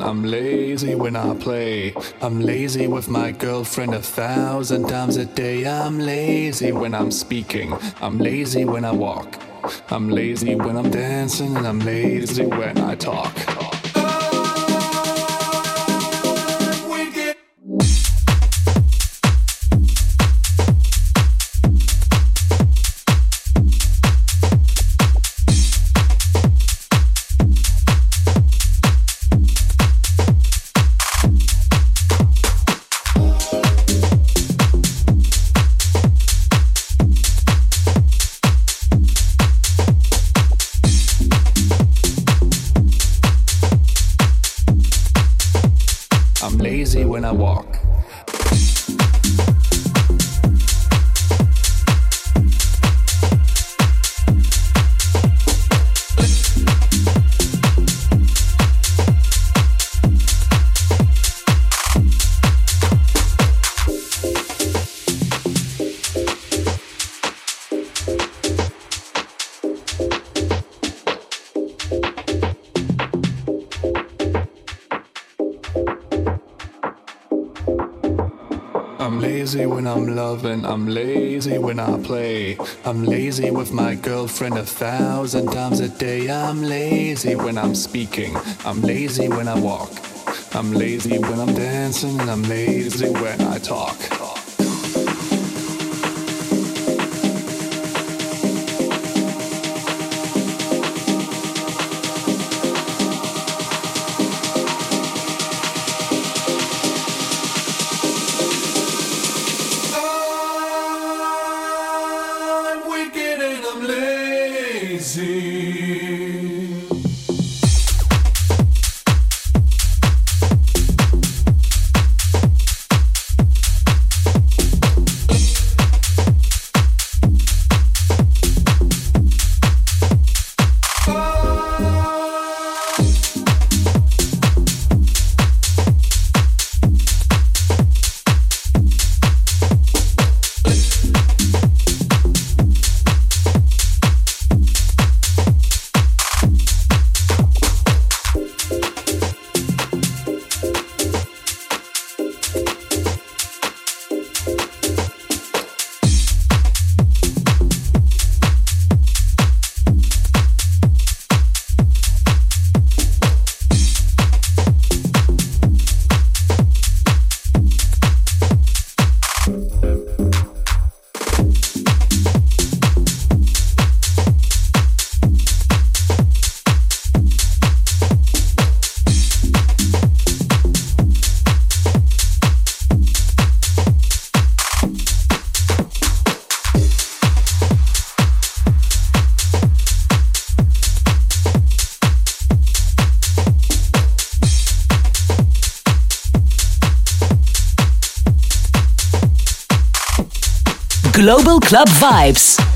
I'm lazy when I play. I'm lazy with my girlfriend a thousand times a day. I'm lazy when I'm speaking, I'm lazy when I walk. I'm lazy when I'm dancing, and I'm lazy when I talk. I'm lazy when I'm loving, I'm lazy when I play. I'm lazy with my girlfriend a thousand times a day. I'm lazy when I'm speaking. I'm lazy when I walk. I'm lazy when I'm dancing, and I'm lazy when I talk. Global Club Vibes.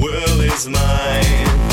world is mine.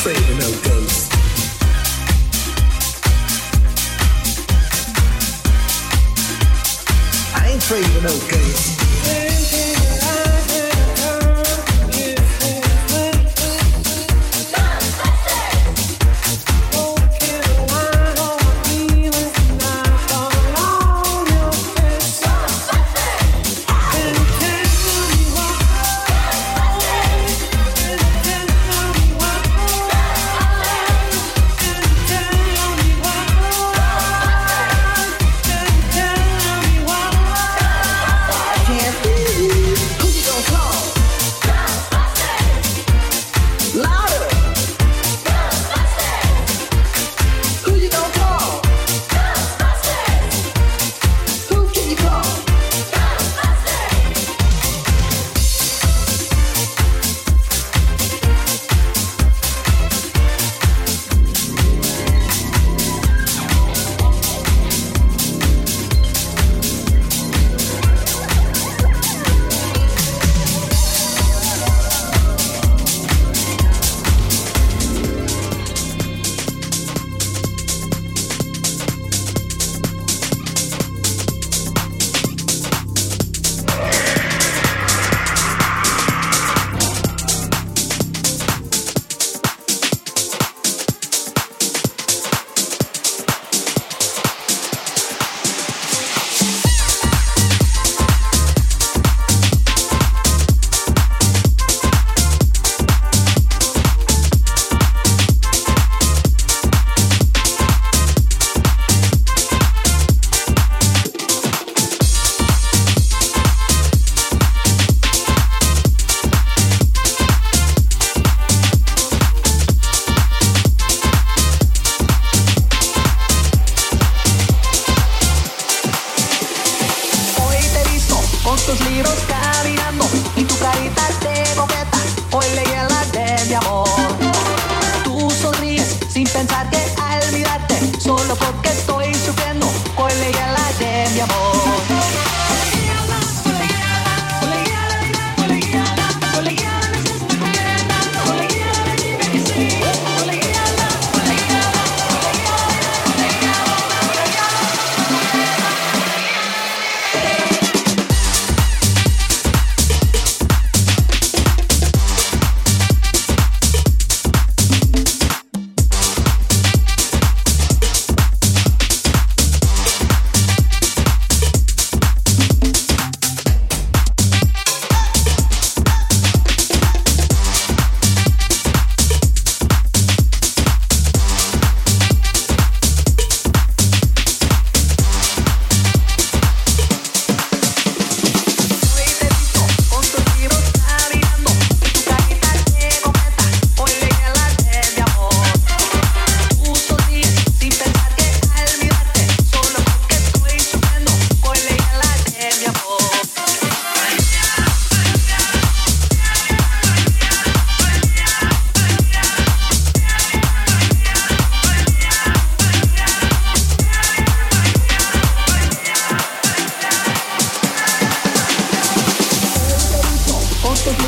afraid of no ghosts. I ain't afraid of no ghosts.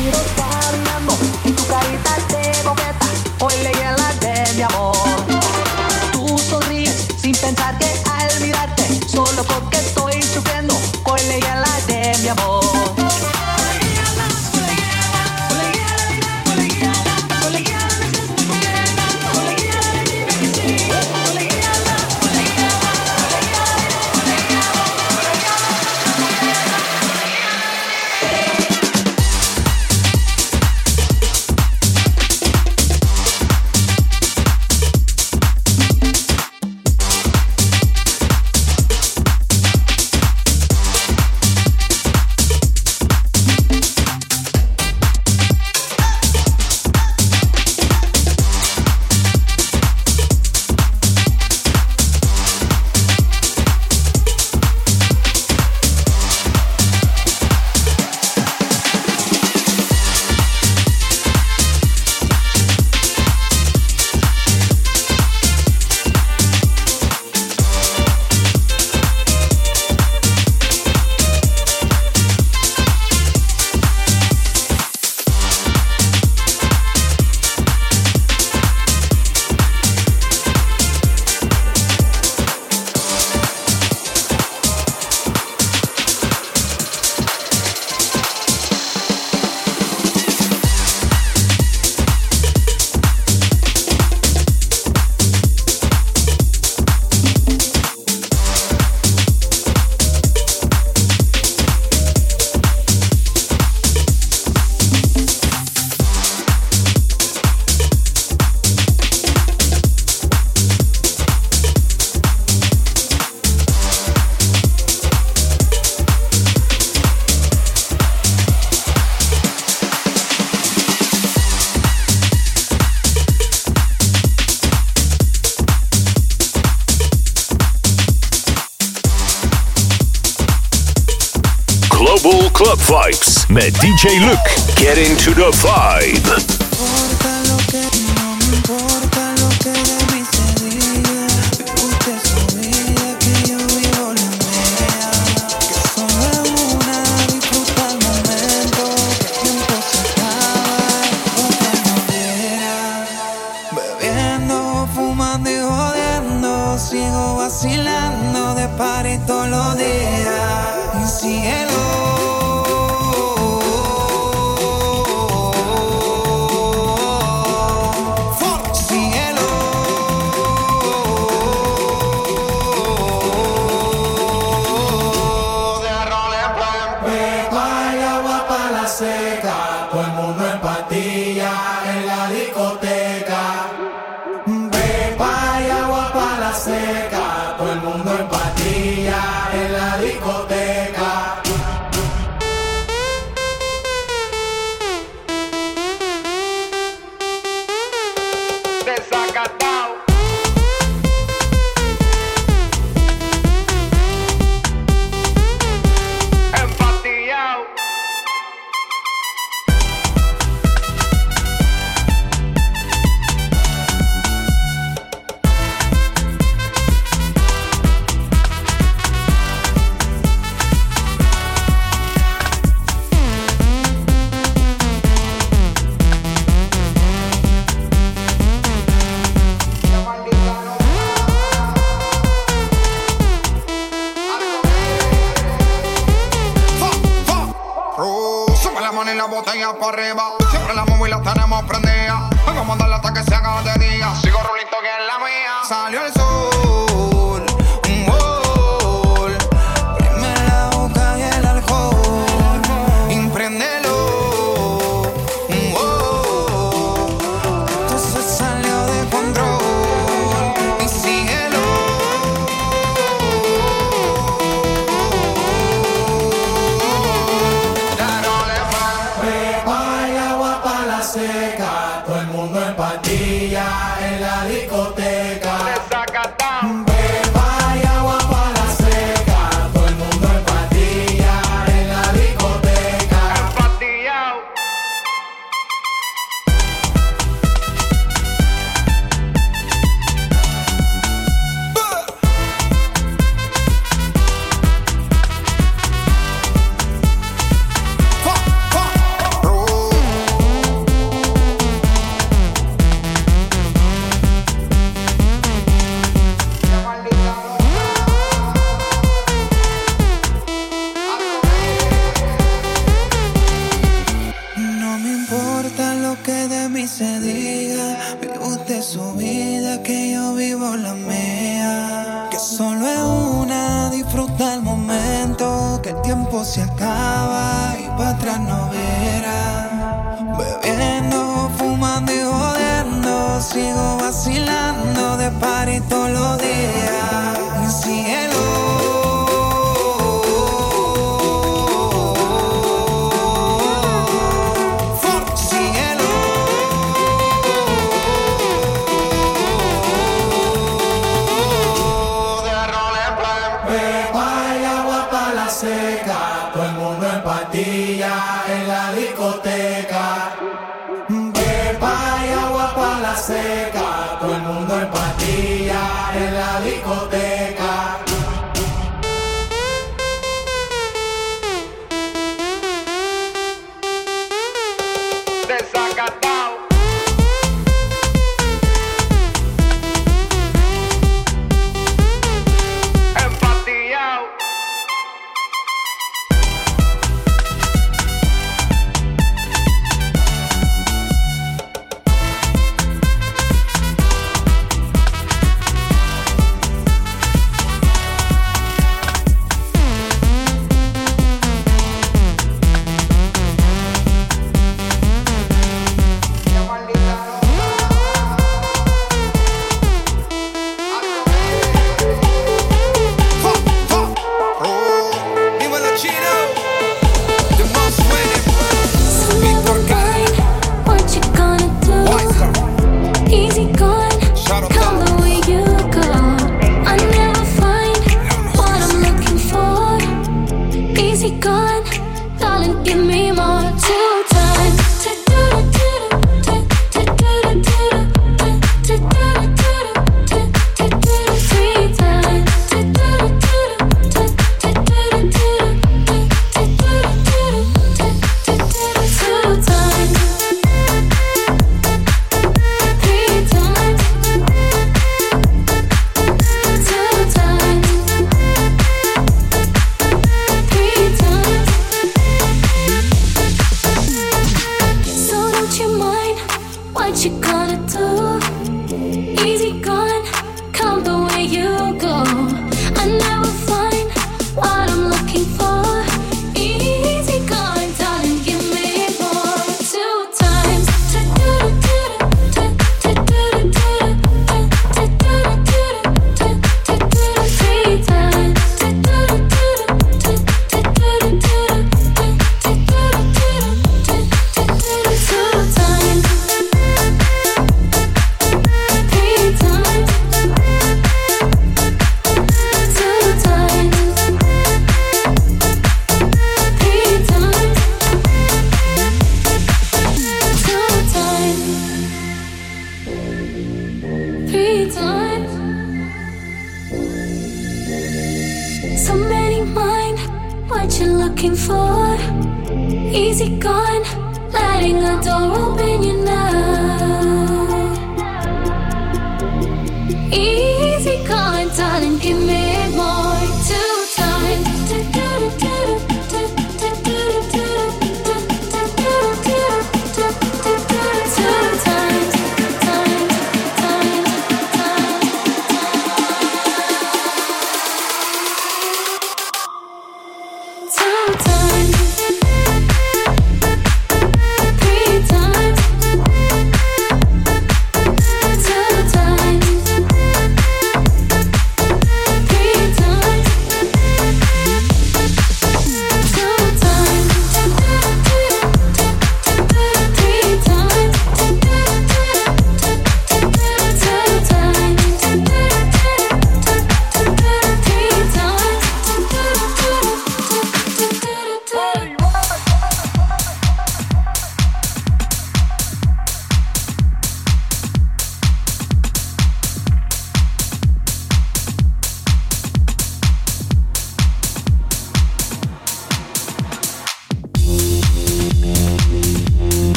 quando parlano Vibes met DJ Luke. Get into the vibe.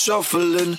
Shuffling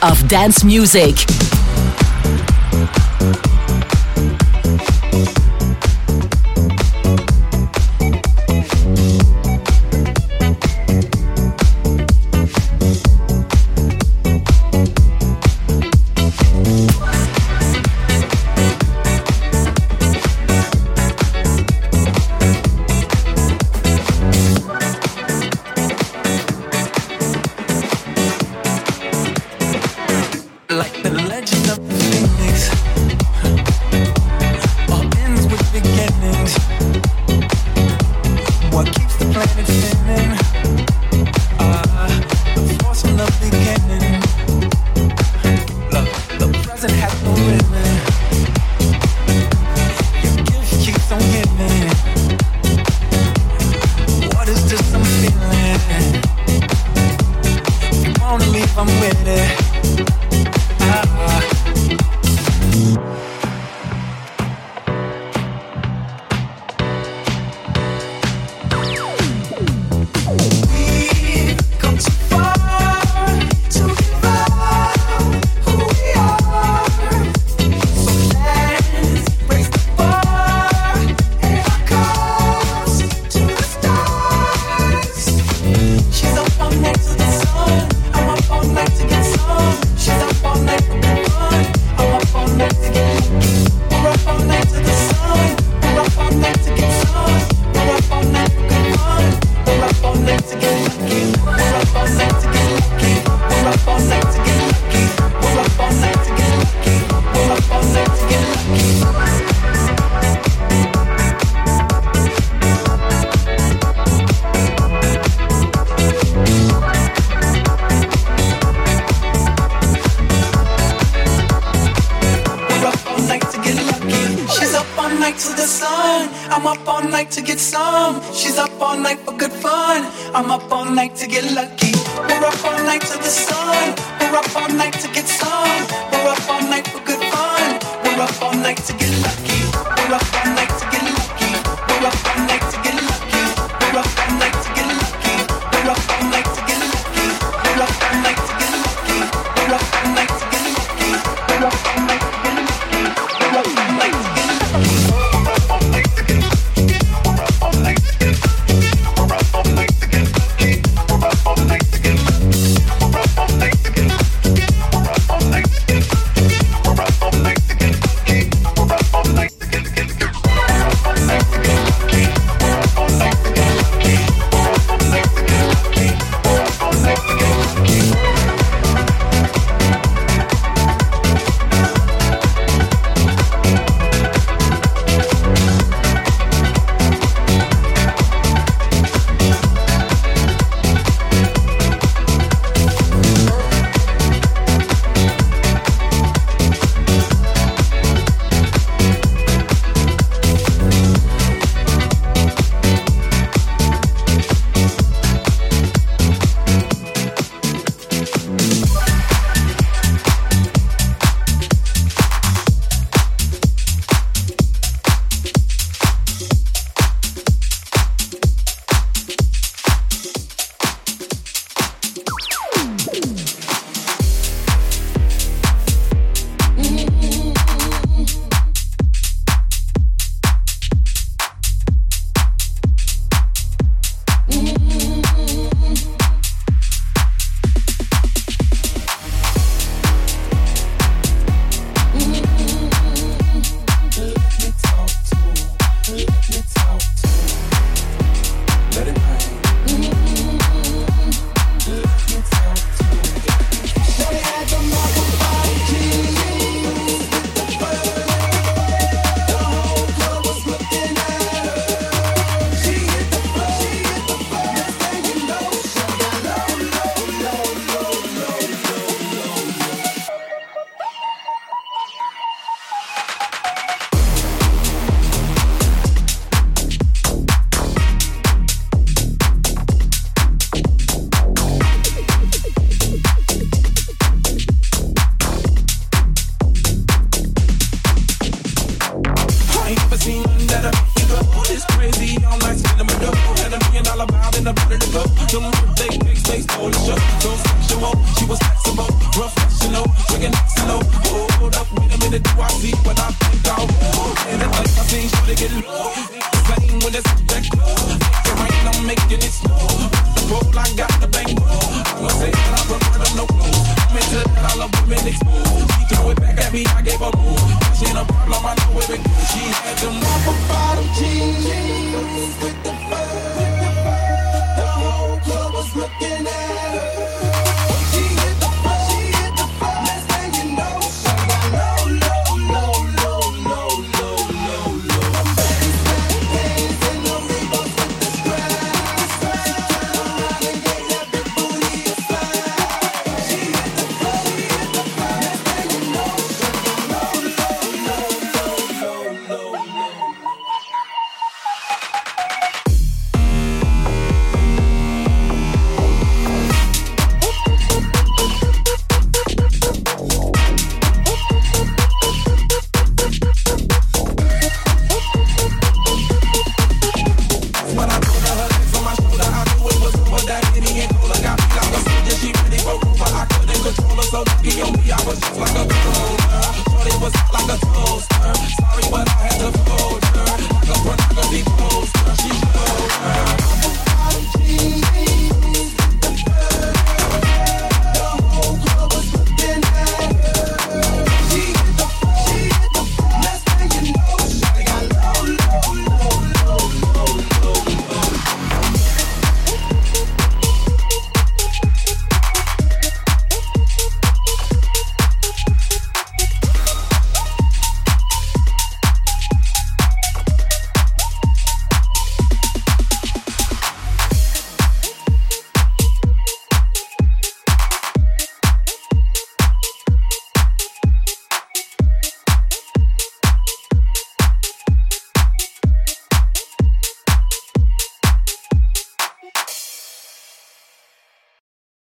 Of dance music. She had them upper bottom jeans with the fur. The whole club was looking at.